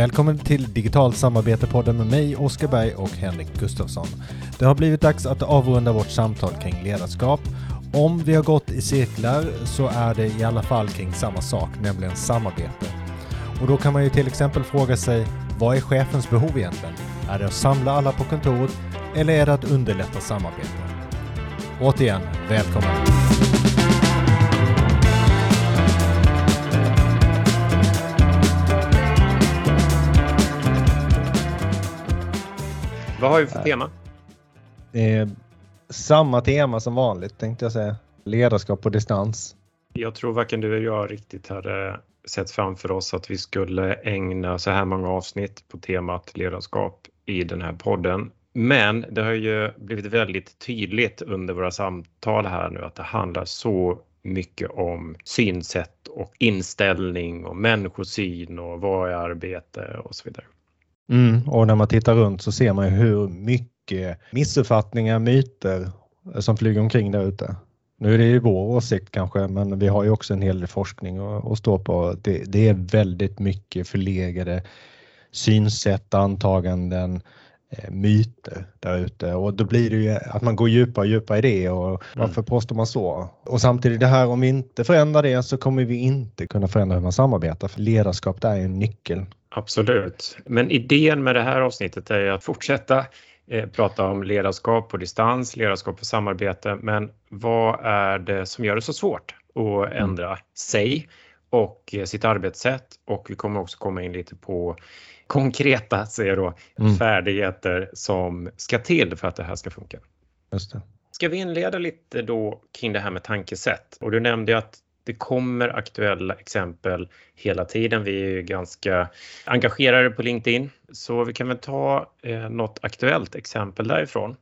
Välkommen till Digitalt samarbete-podden med mig, Oskar Berg och Henrik Gustafsson. Det har blivit dags att avrunda vårt samtal kring ledarskap. Om vi har gått i cirklar så är det i alla fall kring samma sak, nämligen samarbete. Och då kan man ju till exempel fråga sig, vad är chefens behov egentligen? Är det att samla alla på kontoret eller är det att underlätta samarbete? Återigen, välkommen! Vad har vi för tema? Är samma tema som vanligt tänkte jag säga. Ledarskap på distans. Jag tror varken du eller jag riktigt hade sett framför oss att vi skulle ägna så här många avsnitt på temat ledarskap i den här podden. Men det har ju blivit väldigt tydligt under våra samtal här nu att det handlar så mycket om synsätt och inställning och människosyn och vad är arbete och så vidare. Mm, och när man tittar runt så ser man hur mycket missuppfattningar, myter som flyger omkring där ute. Nu är det ju vår åsikt kanske, men vi har ju också en hel del forskning att, stå på. Det, det är väldigt mycket förlegade synsätt, antaganden, eh, myter där ute och då blir det ju att man går djupare och djupare i det och mm. varför mm. påstår man så? Och samtidigt det här om vi inte förändrar det så kommer vi inte kunna förändra hur man samarbetar för ledarskap det är en nyckel. Absolut. Men idén med det här avsnittet är att fortsätta eh, prata om ledarskap på distans, ledarskap på samarbete. Men vad är det som gör det så svårt att mm. ändra sig och eh, sitt arbetssätt? Och vi kommer också komma in lite på konkreta säger då, mm. färdigheter som ska till för att det här ska funka. Just det. Ska vi inleda lite då kring det här med tankesätt? Och du nämnde att det kommer aktuella exempel hela tiden. Vi är ju ganska engagerade på LinkedIn så vi kan väl ta eh, något aktuellt exempel därifrån.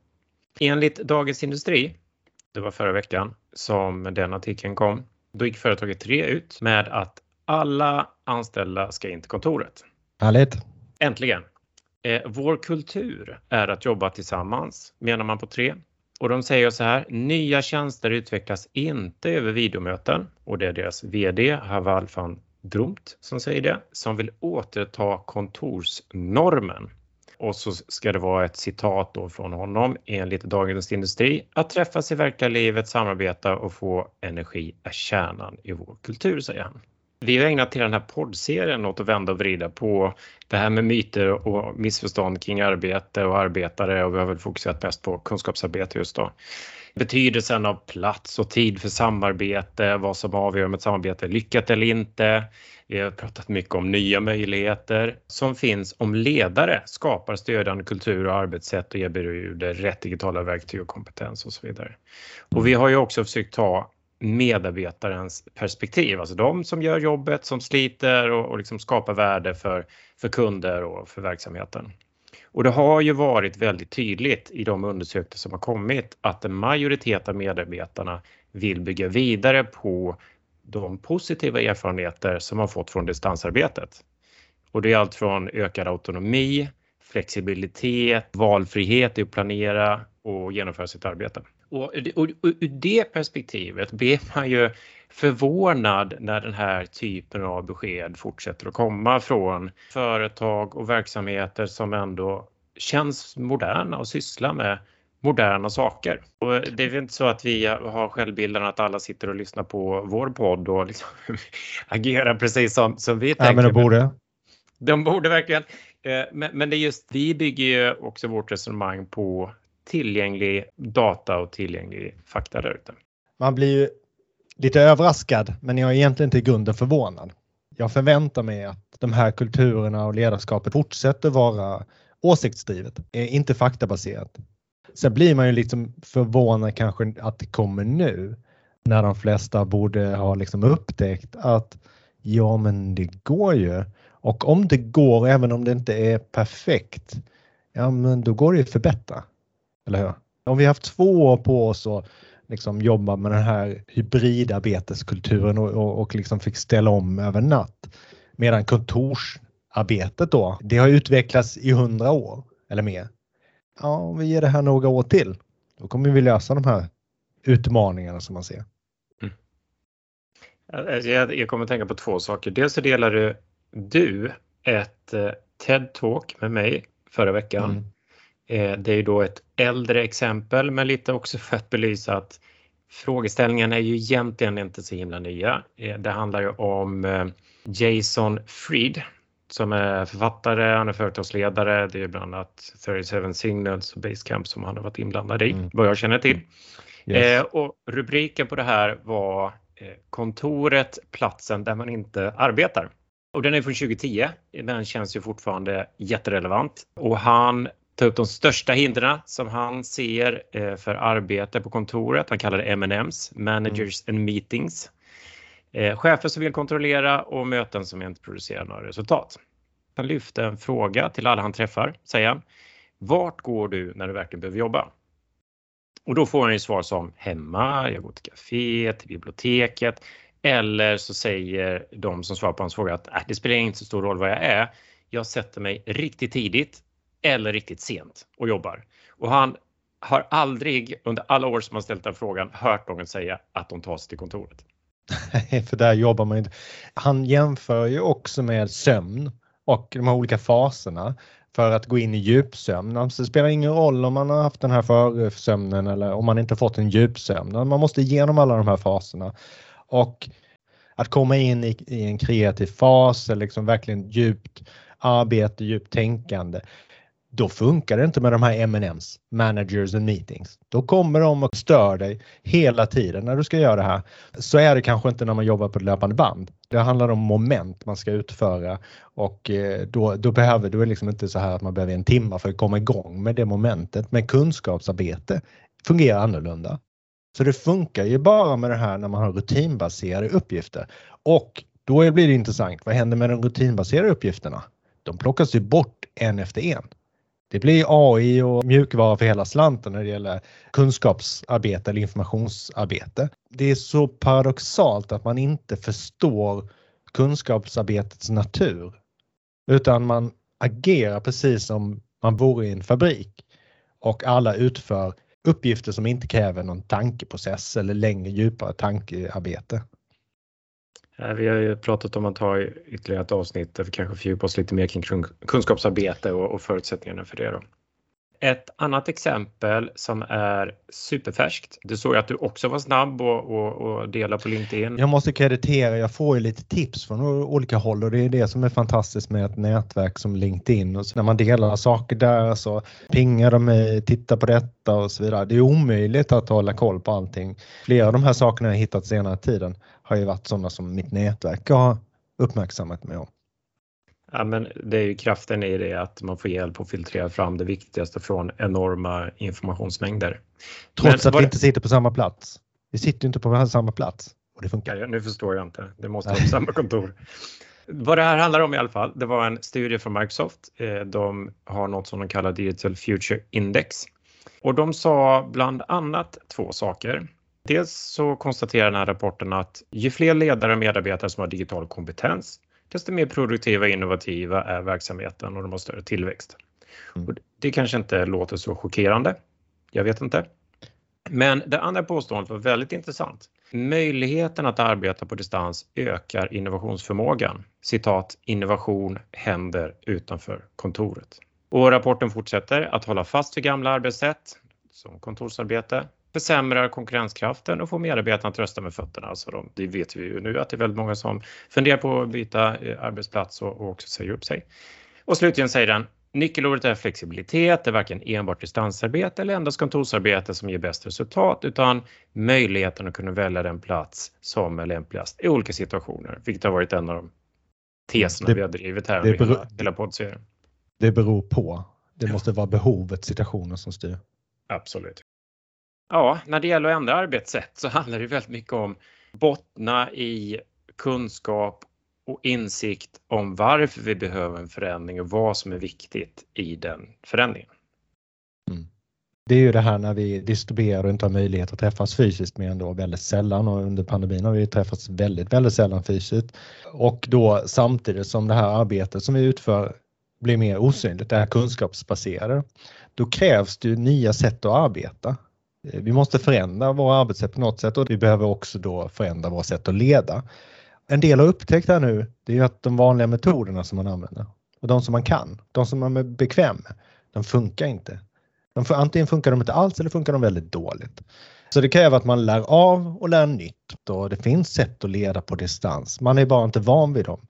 Enligt Dagens Industri, det var förra veckan som den artikeln kom, då gick företaget 3 ut med att alla anställda ska in till kontoret. Härligt! Äntligen! Eh, vår kultur är att jobba tillsammans, menar man på 3. Och de säger så här, nya tjänster utvecklas inte över videomöten och det är deras VD Haval van Dromt som säger det, som vill återta kontorsnormen. Och så ska det vara ett citat då från honom enligt Dagens Industri. Att träffas i verkliga livet, samarbeta och få energi är kärnan i vår kultur, säger han. Vi har ägnat hela den här poddserien åt att vända och vrida på det här med myter och missförstånd kring arbete och arbetare och vi har väl fokuserat mest på kunskapsarbete just då. Betydelsen av plats och tid för samarbete, vad som avgör om ett samarbete är lyckat eller inte. Vi har pratat mycket om nya möjligheter som finns om ledare skapar stödjande kultur och arbetssätt och erbjuder rätt digitala verktyg och kompetens och så vidare. Och vi har ju också försökt ta medarbetarens perspektiv, alltså de som gör jobbet, som sliter och, och liksom skapar värde för, för kunder och för verksamheten. Och det har ju varit väldigt tydligt i de undersökningar som har kommit att en majoritet av medarbetarna vill bygga vidare på de positiva erfarenheter som man fått från distansarbetet. Och det är allt från ökad autonomi, flexibilitet, valfrihet i att planera och genomföra sitt arbete. Och, och, och ur det perspektivet blir man ju förvånad när den här typen av besked fortsätter att komma från företag och verksamheter som ändå känns moderna och sysslar med moderna saker. Och det är väl inte så att vi har självbilden att alla sitter och lyssnar på vår podd och liksom agerar precis som, som vi tänker. Ja, men de borde. De borde verkligen. Eh, men, men det är just, vi bygger ju också vårt resonemang på tillgänglig data och tillgänglig fakta där ute. Man blir ju lite överraskad, men jag är egentligen inte i grunden förvånad. Jag förväntar mig att de här kulturerna och ledarskapet fortsätter vara åsiktsdrivet, inte faktabaserat. Sen blir man ju liksom förvånad kanske att det kommer nu när de flesta borde ha liksom upptäckt att ja, men det går ju. Och om det går, även om det inte är perfekt, ja, men då går det ju att förbättra. Eller hur? Om vi haft två år på oss att liksom jobba med den här hybridarbeteskulturen och, och, och liksom fick ställa om över natt. Medan kontorsarbetet då, det har utvecklats i hundra år eller mer. Ja, om vi ger det här några år till, då kommer vi lösa de här utmaningarna som man ser. Mm. Jag, jag kommer att tänka på två saker. Dels så delar du, du ett eh, TED-talk med mig förra veckan. Mm. Eh, det är ju då ett äldre exempel men lite också för att belysa att frågeställningen är ju egentligen inte så himla nya. Eh, det handlar ju om eh, Jason Fried som är författare, han är företagsledare. Det är bland annat 37 Signals och Basecamp som han har varit inblandad i, mm. vad jag känner till. Yes. och rubriken på det här var Kontoret, platsen där man inte arbetar. Och den är från 2010, men känns ju fortfarande jätterelevant. Och han tar upp de största hindren som han ser eh, för arbete på kontoret. Han kallar det M&M's, Managers mm. and Meetings. Eh, chefer som vill kontrollera och möten som inte producerar några resultat. Han lyfter en fråga till alla han träffar, säger han. Vart går du när du verkligen behöver jobba? Och då får han ju svar som hemma, jag går till café, till biblioteket, eller så säger de som svarar på hans fråga att äh, det spelar inte så stor roll vad jag är. Jag sätter mig riktigt tidigt eller riktigt sent och jobbar. Och han har aldrig under alla år som han ställt den frågan hört någon säga att de tar sig till kontoret. Nej, för där jobbar man inte. Han jämför ju också med sömn och de här olika faserna för att gå in i djupsömn. Alltså det spelar ingen roll om man har haft den här försömnen eller om man inte fått en djupsömn. Man måste igenom alla de här faserna och att komma in i, i en kreativ fas eller liksom verkligen djupt arbete, djupt tänkande. Då funkar det inte med de här M&M's, managers and meetings. Då kommer de och stör dig hela tiden när du ska göra det här. Så är det kanske inte när man jobbar på ett löpande band. Det handlar om moment man ska utföra och eh, då, då behöver du liksom inte så här att man behöver en timme för att komma igång med det momentet. Men kunskapsarbete fungerar annorlunda. Så det funkar ju bara med det här när man har rutinbaserade uppgifter. Och då blir det intressant. Vad händer med de rutinbaserade uppgifterna? De plockas ju bort en efter en. Det blir AI och mjukvara för hela slanten när det gäller kunskapsarbete eller informationsarbete. Det är så paradoxalt att man inte förstår kunskapsarbetets natur utan man agerar precis som man vore i en fabrik och alla utför uppgifter som inte kräver någon tankeprocess eller längre djupare tankearbete. Eh, vi har ju pratat om att ta ytterligare ett avsnitt där vi kanske fördjupar oss lite mer kring kunskapsarbete och, förutsättningarna för det. Då. Ett annat exempel som är superfärskt. Du såg att du också var snabb och, och, och dela på LinkedIn. Jag måste kreditera, jag får ju lite tips från olika håll och det är det som är fantastiskt med ett nätverk som LinkedIn. Och när man delar saker där så pingar de mig, tittar på detta och så vidare. Det är omöjligt att hålla koll på allting. Flera av de här sakerna har jag hittat senare tiden har ju varit sådana som mitt nätverk har uppmärksammat mig om. Ja, men det är ju kraften i det att man får hjälp att filtrera fram det viktigaste från enorma informationsmängder. Trots men, att vi inte sitter på samma plats. Vi sitter inte på samma plats och det funkar. Ja, nu förstår jag inte. Det måste vara på samma kontor. Vad det här handlar om i alla fall, det var en studie från Microsoft. Eh, de har något som de kallar Digital Future Index och de sa bland annat två saker. Dels så konstaterar den här rapporten att ju fler ledare och medarbetare som har digital kompetens, desto mer produktiva och innovativa är verksamheten och de har större tillväxt. Mm. det kanske inte låter så chockerande. Jag vet inte. Men det andra påståendet var väldigt intressant. Möjligheten att arbeta på distans ökar innovationsförmågan. Citat, innovation händer utanför kontoret. Och rapporten fortsätter att hålla fast vid gamla arbetssätt som kontorsarbete försämrar konkurrenskraften och får medarbetarna att rösta med fötterna. Alltså de, det vet vi ju nu att det är väldigt många som funderar på att byta eh, arbetsplats och, och också säger upp sig. Och slutligen säger den Nyckelordet är flexibilitet, det är varken enbart distansarbete eller endast kontorsarbete som ger bäst resultat utan möjligheten att kunna välja den plats som är lämpligast i olika situationer, vilket har varit en av de teserna det, vi har drivit här under hela, hela poddserien. Det beror på. Det måste vara behovet, situationen som styr. Absolut. Ja, när det gäller att ändra arbetssätt så handlar det väldigt mycket om bottna i kunskap och insikt om varför vi behöver en förändring och vad som är viktigt i den förändringen. Mm. Det är ju det här när vi distribuerar och inte har möjlighet att träffas fysiskt mer än då väldigt sällan och under pandemin har vi träffats väldigt, väldigt sällan fysiskt. Och då samtidigt som det här arbetet som vi utför blir mer osynligt, det här kunskapsbaserade, då krävs det nya sätt att arbeta. Eh, vi måste förändra våra arbetssätt på något sätt och vi behöver också då förändra våra sätt att leda. En del har upptäckt här nu, det är ju att de vanliga metoderna som man använder, och de som man kan, de som man är bekväm med, de funkar inte. De, antingen funkar de inte alls eller funkar de väldigt dåligt. Så det kräver att man lär av och lär nytt. Och det finns sätt att leda på distans. Man är bara inte van vid dem.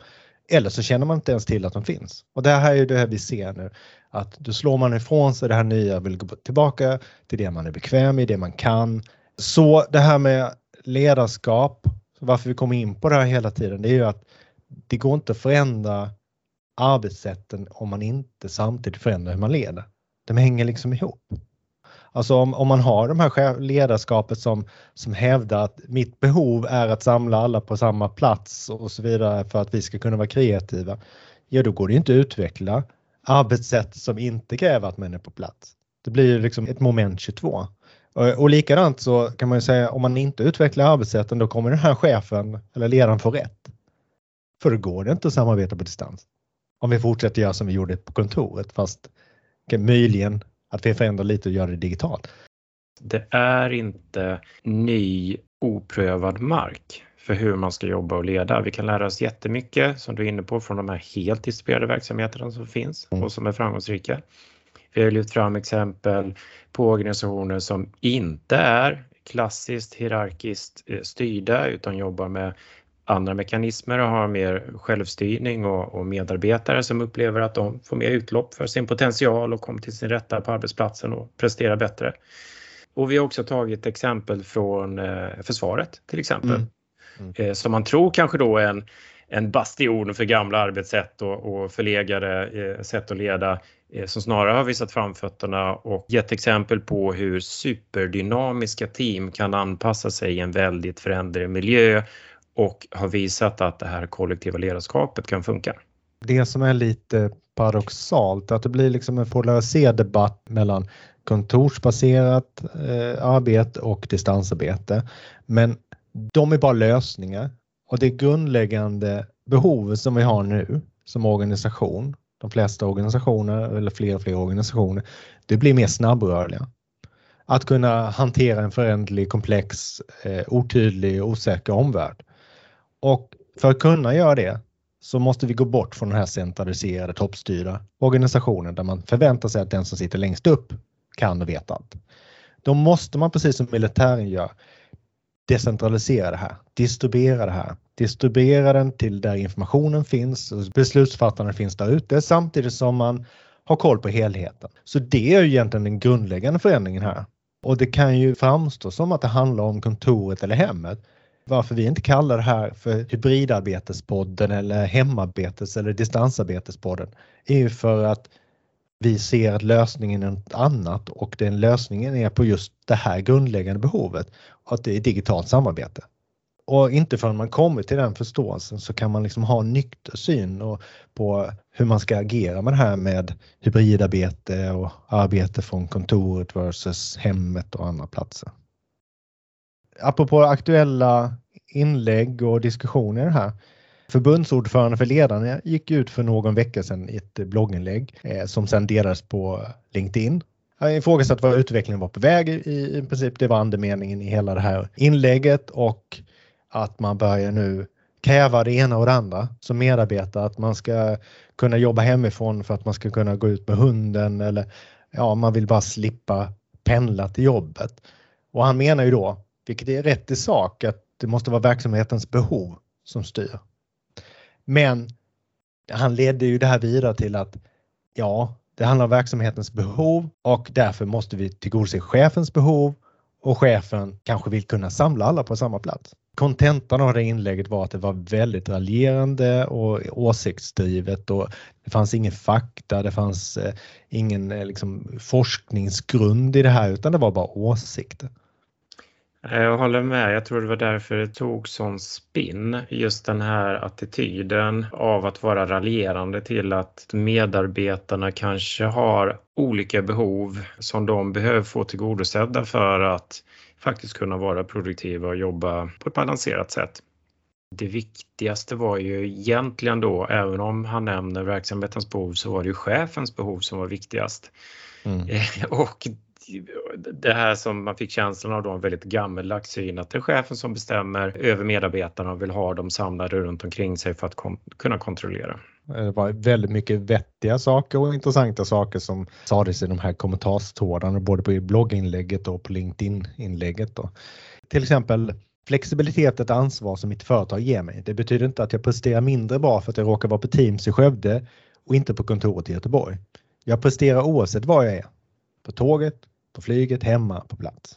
Eller så känner man inte ens till att de finns. Och det här är ju det här vi ser nu. Att då slår man ifrån sig det här nya, vill gå tillbaka till det man är bekväm i, det man kan. Så det här med ledarskap, varför vi kommer in på det här hela tiden, det är ju att det går inte att förändra arbetssätten om man inte samtidigt förändrar hur man leder. De hänger liksom ihop. Alltså om, om man har de här ledarskapet som, som hävdar att mitt behov är att samla alla på samma plats och så vidare för att vi ska kunna vara kreativa. Ja, då går det inte att utveckla arbetssätt som inte kräver att man är på plats. Det blir liksom ett moment 22. Och, och likadant så kan man ju säga om man inte utvecklar arbetssätten då kommer den här chefen eller ledaren få rätt. För då går det inte att samarbeta på distans. Om vi fortsätter göra som vi gjorde på kontoret fast möjligen att vi förändrar lite och gör det digitalt. Det är inte ny oprövad mark för hur man ska jobba och leda. Vi kan lära oss jättemycket som du är inne på från de här helt distribuerade verksamheterna som finns mm. och som är framgångsrika. Vi har lyft fram exempel på organisationer som inte är klassiskt hierarkiskt eh, styrda utan jobbar med andra mekanismer och har mer självstyrning och, och, medarbetare som upplever att de får mer utlopp för sin potential och kommer till sin rätta på arbetsplatsen och presterar bättre. Och vi har också tagit exempel från eh, försvaret till exempel. Mm. Mm. Eh, som man tror kanske då är en, en bastion för gamla arbetssätt och, och förlegade eh, sätt att leda eh, som snarare har visat framfötterna och gett exempel på hur superdynamiska team kan anpassa sig i en väldigt föränderlig miljö och har visat att det här kollektiva ledarskapet kan funka. Det som är lite paradoxalt att det blir liksom en polariserad debatt mellan kontorsbaserat eh, arbete och distansarbete. Men de är bara lösningar och det grundläggande behovet som vi har nu som organisation, de flesta organisationer eller fler och fler organisationer, det blir mer snabbrörliga. Att kunna hantera en förändlig, komplex, eh, otydlig och osäker omvärld. Och för att kunna göra det så måste vi gå bort från den här centraliserade, toppstyrda organisationen där man förväntar sig att den som sitter längst upp kan och vet allt. Då måste man precis som militären gör decentralisera det här, distribuera det här, distribuera den till där informationen finns och beslutsfattarna finns där ute samtidigt som man har koll på helheten. Så det är ju egentligen den grundläggande förändringen här. Och det kan ju framstå som att det handlar om kontoret eller hemmet varför vi inte kallar det här för hybridarbetespodden eller hemarbetes eller distansarbetespodden är ju för att vi ser att lösningen är något annat och den lösningen är på just det här grundläggande behovet och att det är digitalt samarbete. Och inte förrän man kommer till den förståelsen så kan man liksom ha en nykter syn på hur man ska agera med det här med hybridarbete och arbete från kontoret versus hemmet och andra platser apropå aktuella inlägg och diskussioner här. Förbundsordförande för ledarna gick ut för någon vecka sedan i ett blogginlägg eh, som sedan delades på LinkedIn. Han ifrågasatte var utvecklingen var på väg i, i princip. Det var andemeningen i hela det här inlägget och att man börjar nu kräva det ena och det andra som medarbetare. Att man ska kunna jobba hemifrån för att man ska kunna gå ut med hunden eller ja, man vill bara slippa pendla till jobbet. Och han menar ju då vilket är rätt i sak att det måste vara verksamhetens behov som styr. Men han ledde ju det här vidare till att ja, det handlar om verksamhetens behov och därför måste vi tillgodose chefens behov och chefen kanske vill kunna samla alla på samma plats. Kontentan av det inlägget var att det var väldigt raljerande och åsiktsdrivet och det fanns ingen fakta, det fanns eh, ingen eh, liksom, forskningsgrund i det här utan det var bara åsikter. Jag håller med. Jag tror det var därför det tog sån spinn. Just den här attityden av att vara raljerande till att medarbetarna kanske har olika behov som de behöver få tillgodosedda för att faktiskt kunna vara produktiva och jobba på ett balanserat sätt. Det viktigaste var ju egentligen då, även om han nämner verksamhetens behov, så var det ju chefens behov som var viktigast. Mm. Och det här som man fick känslan av då, en väldigt gammeldags syn att det är chefen som bestämmer över medarbetarna och vill ha dem samlade runt omkring sig för att kon kunna kontrollera. Det var väldigt mycket vettiga saker och intressanta saker som sades i de här kommentarstrådarna både på blogginlägget och på LinkedIn-inlägget. Till exempel flexibilitet är ett ansvar som mitt företag ger mig. Det betyder inte att jag presterar mindre bra för att jag råkar vara på Teams i Skövde och inte på kontoret i Göteborg. Jag presterar oavsett var jag är. På tåget, på flyget, hemma, på plats.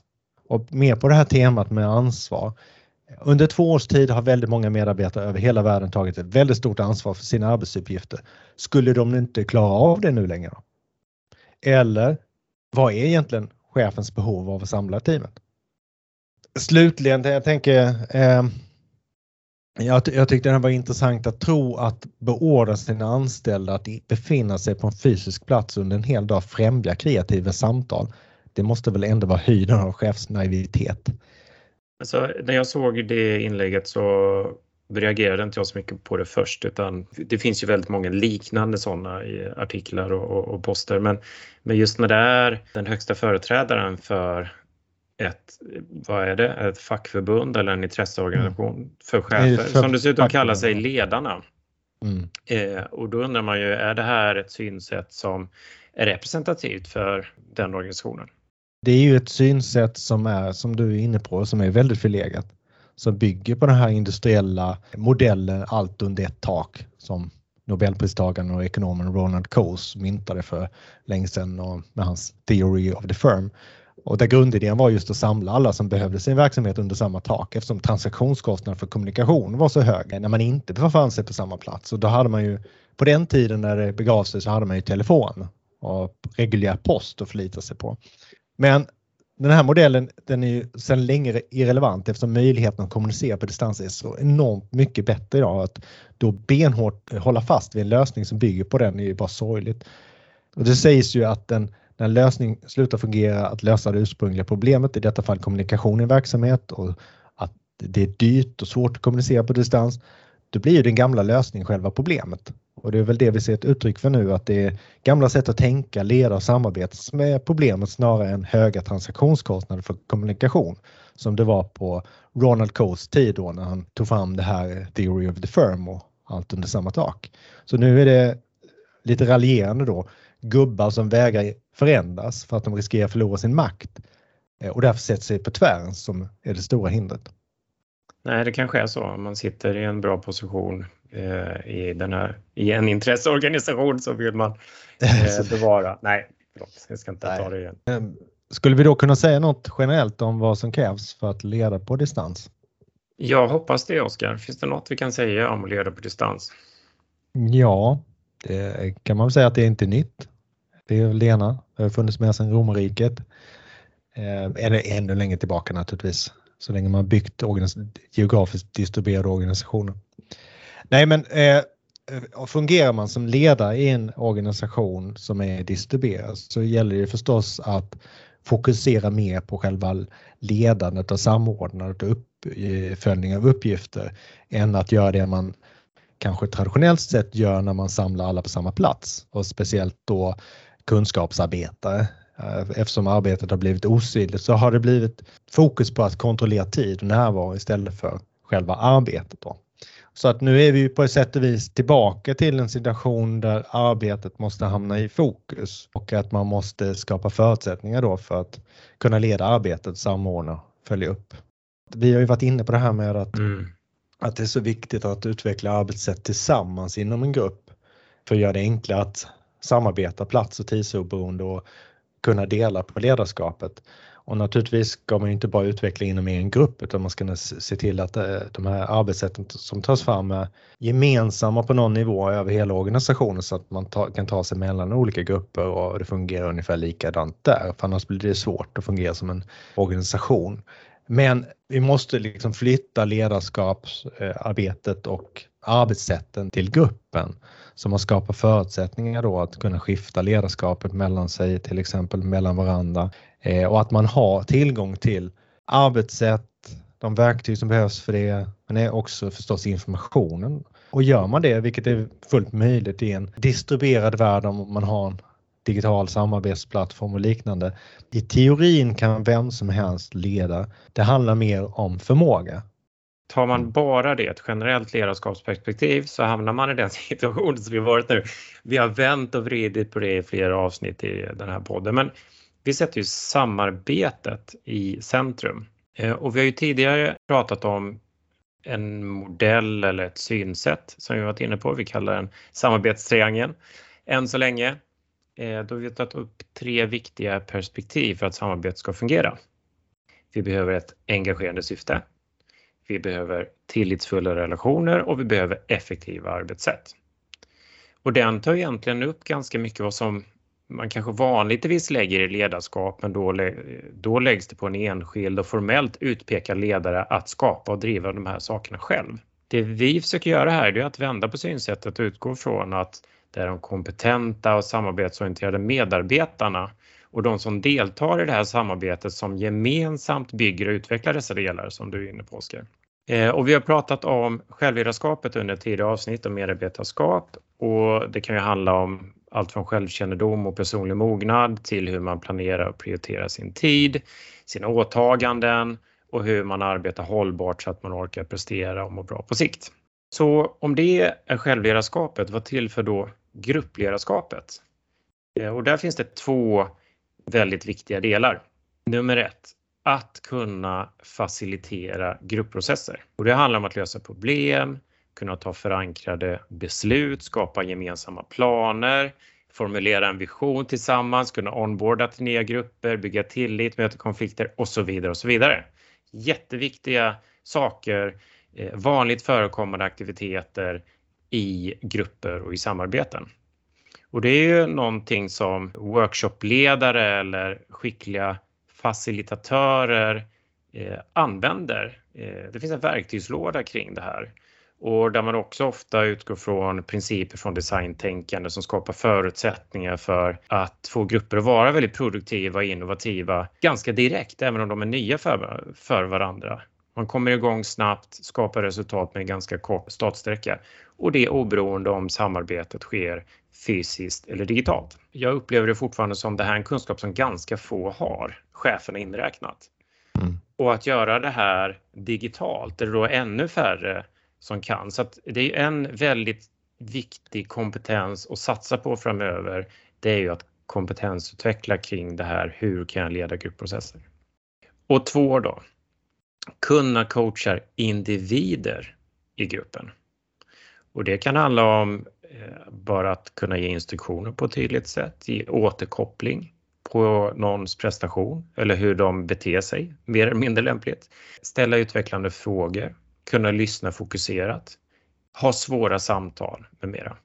Och mer på det här temat med ansvar. Under två års tid har väldigt många medarbetare över hela världen tagit ett väldigt stort ansvar för sina arbetsuppgifter. Skulle de inte klara av det nu längre? Eller vad är egentligen chefens behov av att samla teamet? Slutligen, jag tänker eh, jag, jag tyckte det var intressant att tro att beordra sina anställda att befinna sig på en fysisk plats under en hel dag främja kreativa samtal. Det måste väl ändå vara höjden av chefsnaivitet. Alltså, när jag såg det inlägget så reagerade inte jag så mycket på det först utan det finns ju väldigt många liknande sådana i artiklar och, och, och poster men, men just när det är den högsta företrädaren för ett, vad är det, ett fackförbund eller en intresseorganisation mm. för chefer för som dessutom kallar sig Ledarna. Mm. Eh, och då undrar man ju, är det här ett synsätt som är representativt för den organisationen? Det är ju ett synsätt som är, som du är inne på, som är väldigt förlegat. Som bygger på den här industriella modellen, allt under ett tak, som Nobelpristagaren och ekonomen Ronald Coase myntade för länge sedan och med hans Theory of the Firm. Och där grundidén var just att samla alla som behövde sin verksamhet under samma tak eftersom transaktionskostnaden för kommunikation var så hög när man inte befann sig på samma plats. Och då hade man ju på den tiden när det begav sig så hade man ju telefon och reguljär post att förlita sig på. Men den här modellen den är ju sedan länge irrelevant eftersom möjligheten att kommunicera på distans är så enormt mycket bättre idag. Att då benhårt hålla fast vid en lösning som bygger på den är ju bara sorgligt. Och det sägs ju att den när en lösning slutar fungera att lösa det ursprungliga problemet, i detta fall kommunikation i verksamhet och att det är dyrt och svårt att kommunicera på distans, då blir ju den gamla lösningen själva problemet. Och det är väl det vi ser ett uttryck för nu, att det är gamla sätt att tänka, leda och samarbeta som är problemet snarare än höga transaktionskostnader för kommunikation som det var på Ronald Coates tid då när han tog fram det här Theory of the Firm och allt under samma tak. Så nu är det lite raljerande då gubbar som vägrar förändras för att de riskerar att förlora sin makt eh, och därför sätter sig på tvären som är det stora hindret. Nej, det kanske är så. Om man sitter i en bra position i, den här, i en intresseorganisation så vill man eh, bevara. Nej, förlåt, jag ska inte Nej. ta det igen. Ehm, skulle vi då kunna säga något generellt om vad som krävs för att leda på distans? Jag hoppas det, Oskar. Finns det något vi kan säga om att leda på distans? Ja, det kan man säga att det är inte nytt. Det är väl det ena. Det har funnits med sedan romarriket. Eh, eller ännu längre tillbaka naturligtvis. Så länge man byggt geografiskt distribuerade organisationer. Nej men eh, eh, fungerar man som ledare i en organisation som är distribuerad så gäller det förstås att fokusera mer på själva ledandet och samordnandet och uppföljning eh, av uppgifter än att göra det man kanske traditionellt sett gör när man samlar alla på samma plats och speciellt då kunskapsarbetare. Eh, eftersom arbetet har blivit osynligt så har det blivit fokus på att kontrollera tid och närvaro istället för själva arbetet. Då. Så att nu är vi på ett sätt och vis tillbaka till en situation där arbetet måste hamna i fokus och att man måste skapa förutsättningar då för att kunna leda arbetet, samordna, följa upp. Vi har ju varit inne på det här med att, mm. att det är så viktigt att utveckla arbetssätt tillsammans inom en grupp för att göra det enklare att samarbeta plats och tidsoberoende och kunna dela på ledarskapet. Och naturligtvis ska man inte bara utveckla inom en grupp utan man ska se till att eh, de här arbetssätten som tas fram är gemensamma på någon nivå över hela organisationen så att man kan ta sig mellan olika grupper och det fungerar ungefär likadant där. För annars blir det svårt att fungera som en organisation. Men vi måste liksom flytta ledarskapsarbetet och arbetssätten till gruppen som har skapat förutsättningar då att kunna skifta ledarskapet mellan sig, till exempel mellan varandra eh, och att man har tillgång till arbetssätt, de verktyg som behövs för det, men också förstås informationen. Och gör man det, vilket är fullt möjligt i en distribuerad värld om man har en digital samarbetsplattform och liknande. I teorin kan vem som helst leda. Det handlar mer om förmåga. Tar man bara det, ett generellt ledarskapsperspektiv, så hamnar man i den situation som vi varit nu. Vi har vänt och vridit på det i flera avsnitt i den här podden, men vi sätter ju samarbetet i centrum. Eh, och vi har ju tidigare pratat om en modell eller ett synsätt som vi varit inne på. Vi kallar den samarbetstriangeln. Än så länge, eh, då har vi tagit upp tre viktiga perspektiv för att samarbetet ska fungera. Vi behöver ett engagerande syfte. Vi behöver tillitsfulla relationer och vi behöver effektiva arbetssätt. Och den tar egentligen upp ganska mycket vad som man kanske vanligtvis lägger i ledarskap, men då, då läggs det på en enskild och formellt utpekad ledare att skapa och driva de här sakerna själv. Det vi försöker göra här är att vända på synsättet och utgå från att det är de kompetenta och samarbetsorienterade medarbetarna och de som deltar i det här samarbetet som gemensamt bygger och utvecklar dessa delar som du är inne på Oskar. Eh, och vi har pratat om självledarskapet under tidigare avsnitt om medarbetarskap och det kan ju handla om allt från självkännedom och personlig mognad till hur man planerar och prioriterar sin tid, sina åtaganden och hur man arbetar hållbart så att man orkar prestera och må bra på sikt. Så om det är självledarskapet, vad tillför då gruppledarskapet? Eh, och där finns det två väldigt viktiga delar. Nummer ett, att kunna facilitera gruppprocesser. Och det handlar om att lösa problem, kunna ta förankrade beslut, skapa gemensamma planer, formulera en vision tillsammans, kunna onboarda till nya grupper, bygga tillit, möta konflikter och så vidare och så vidare. Jätteviktiga saker, eh, vanligt förekommande aktiviteter i grupper och i samarbeten. Och det är ju någonting som workshopledare eller skickliga facilitatörer eh, använder. Eh, det finns en verktygslåda kring det här och där man också ofta utgår från principer från designtänkande som skapar förutsättningar för att få grupper att vara väldigt produktiva och innovativa ganska direkt, även om de är nya för, för varandra. Man kommer igång snabbt, skapar resultat med en ganska kort startsträcka och det oberoende om samarbetet sker fysiskt eller digitalt. Jag upplever det fortfarande som det här är en kunskap som ganska få har, cheferna inräknat. Mm. Och att göra det här digitalt, där det då är ännu färre som kan. Så att det är en väldigt viktig kompetens att satsa på framöver. Det är ju att kompetensutveckla kring det här. Hur kan jag leda gruppprocesser? Och två då, kunna coacha individer i gruppen. Och det kan handla om eh, bara att kunna ge instruktioner på ett tydligt sätt, ge återkoppling på någons prestation eller hur de beter sig, mer eller mindre lämpligt. Ställa utvecklande frågor, kunna lyssna fokuserat, ha svåra samtal med mera.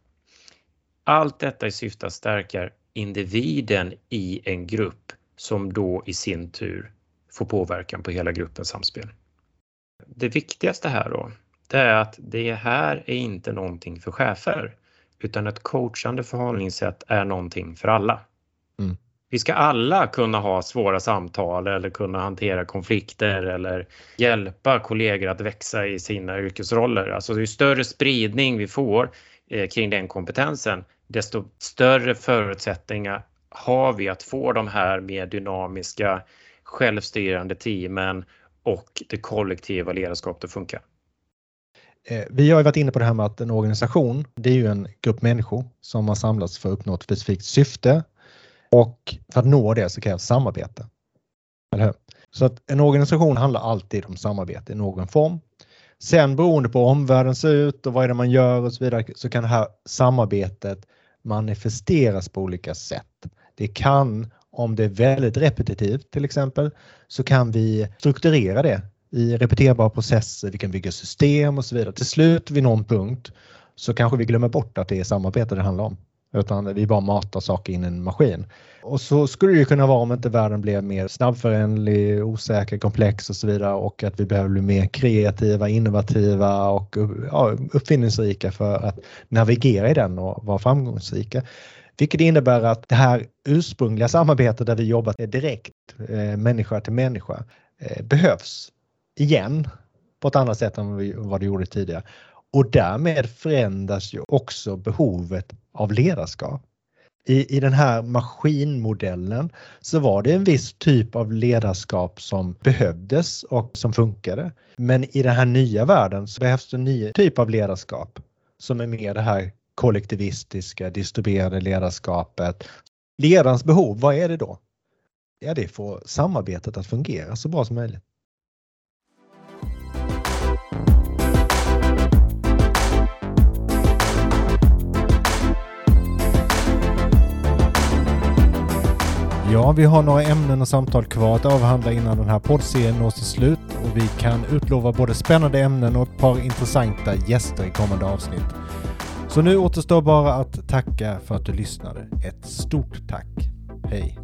Allt detta i syfte att stärka individen i en grupp som då i sin tur får påverkan på hela gruppens samspel. Det viktigaste här då, det är att det här är inte någonting för chefer utan ett coachande förhållningssätt är någonting för alla. Mm vi ska alla kunna ha svåra samtal eller kunna hantera konflikter eller hjälpa kollegor att växa i sina yrkesroller. Alltså ju större spridning vi får eh, kring den kompetensen, desto större förutsättningar har vi att få de här mer dynamiska självstyrande teamen och det kollektiva ledarskapet att funka. Eh, vi har ju varit inne på det här med att en organisation, det är ju en grupp människor som har samlats för att uppnå ett specifikt syfte och för att nå det så krävs samarbete. Eller hur? Så att en organisation handlar alltid om samarbete i någon form. Sen beroende på hur omvärlden ser ut och vad är det man gör och så vidare så kan det här samarbetet manifesteras på olika sätt. Det kan, om det är väldigt repetitivt till exempel, så kan vi strukturera det i repeterbara processer, vi kan bygga system och så vidare. Till slut vid någon punkt så kanske vi glömmer bort att det är samarbete det handlar om utan vi bara matar saker in i en maskin. Och så skulle det ju kunna vara om inte världen blev mer snabbföränderlig, osäker, komplex och så vidare och att vi behöver bli mer kreativa, innovativa och ja, uppfinningsrika för att navigera i den och vara framgångsrika. Vilket innebär att det här ursprungliga samarbetet där vi jobbat direkt, eh, människa till människa, eh, behövs igen på ett annat sätt än vad det gjorde tidigare. Och därmed förändras ju också behovet av ledarskap. I, I den här maskinmodellen så var det en viss typ av ledarskap som behövdes och som funkade. Men i den här nya världen så behövs det en ny typ av ledarskap som är mer det här kollektivistiska, distribuerade ledarskapet. Ledarens behov, vad är det då? Ja, det får samarbetet att fungera så bra som möjligt. Ja, vi har några ämnen och samtal kvar att avhandla innan den här poddserien når sitt slut och vi kan utlova både spännande ämnen och ett par intressanta gäster i kommande avsnitt. Så nu återstår bara att tacka för att du lyssnade. Ett stort tack. Hej!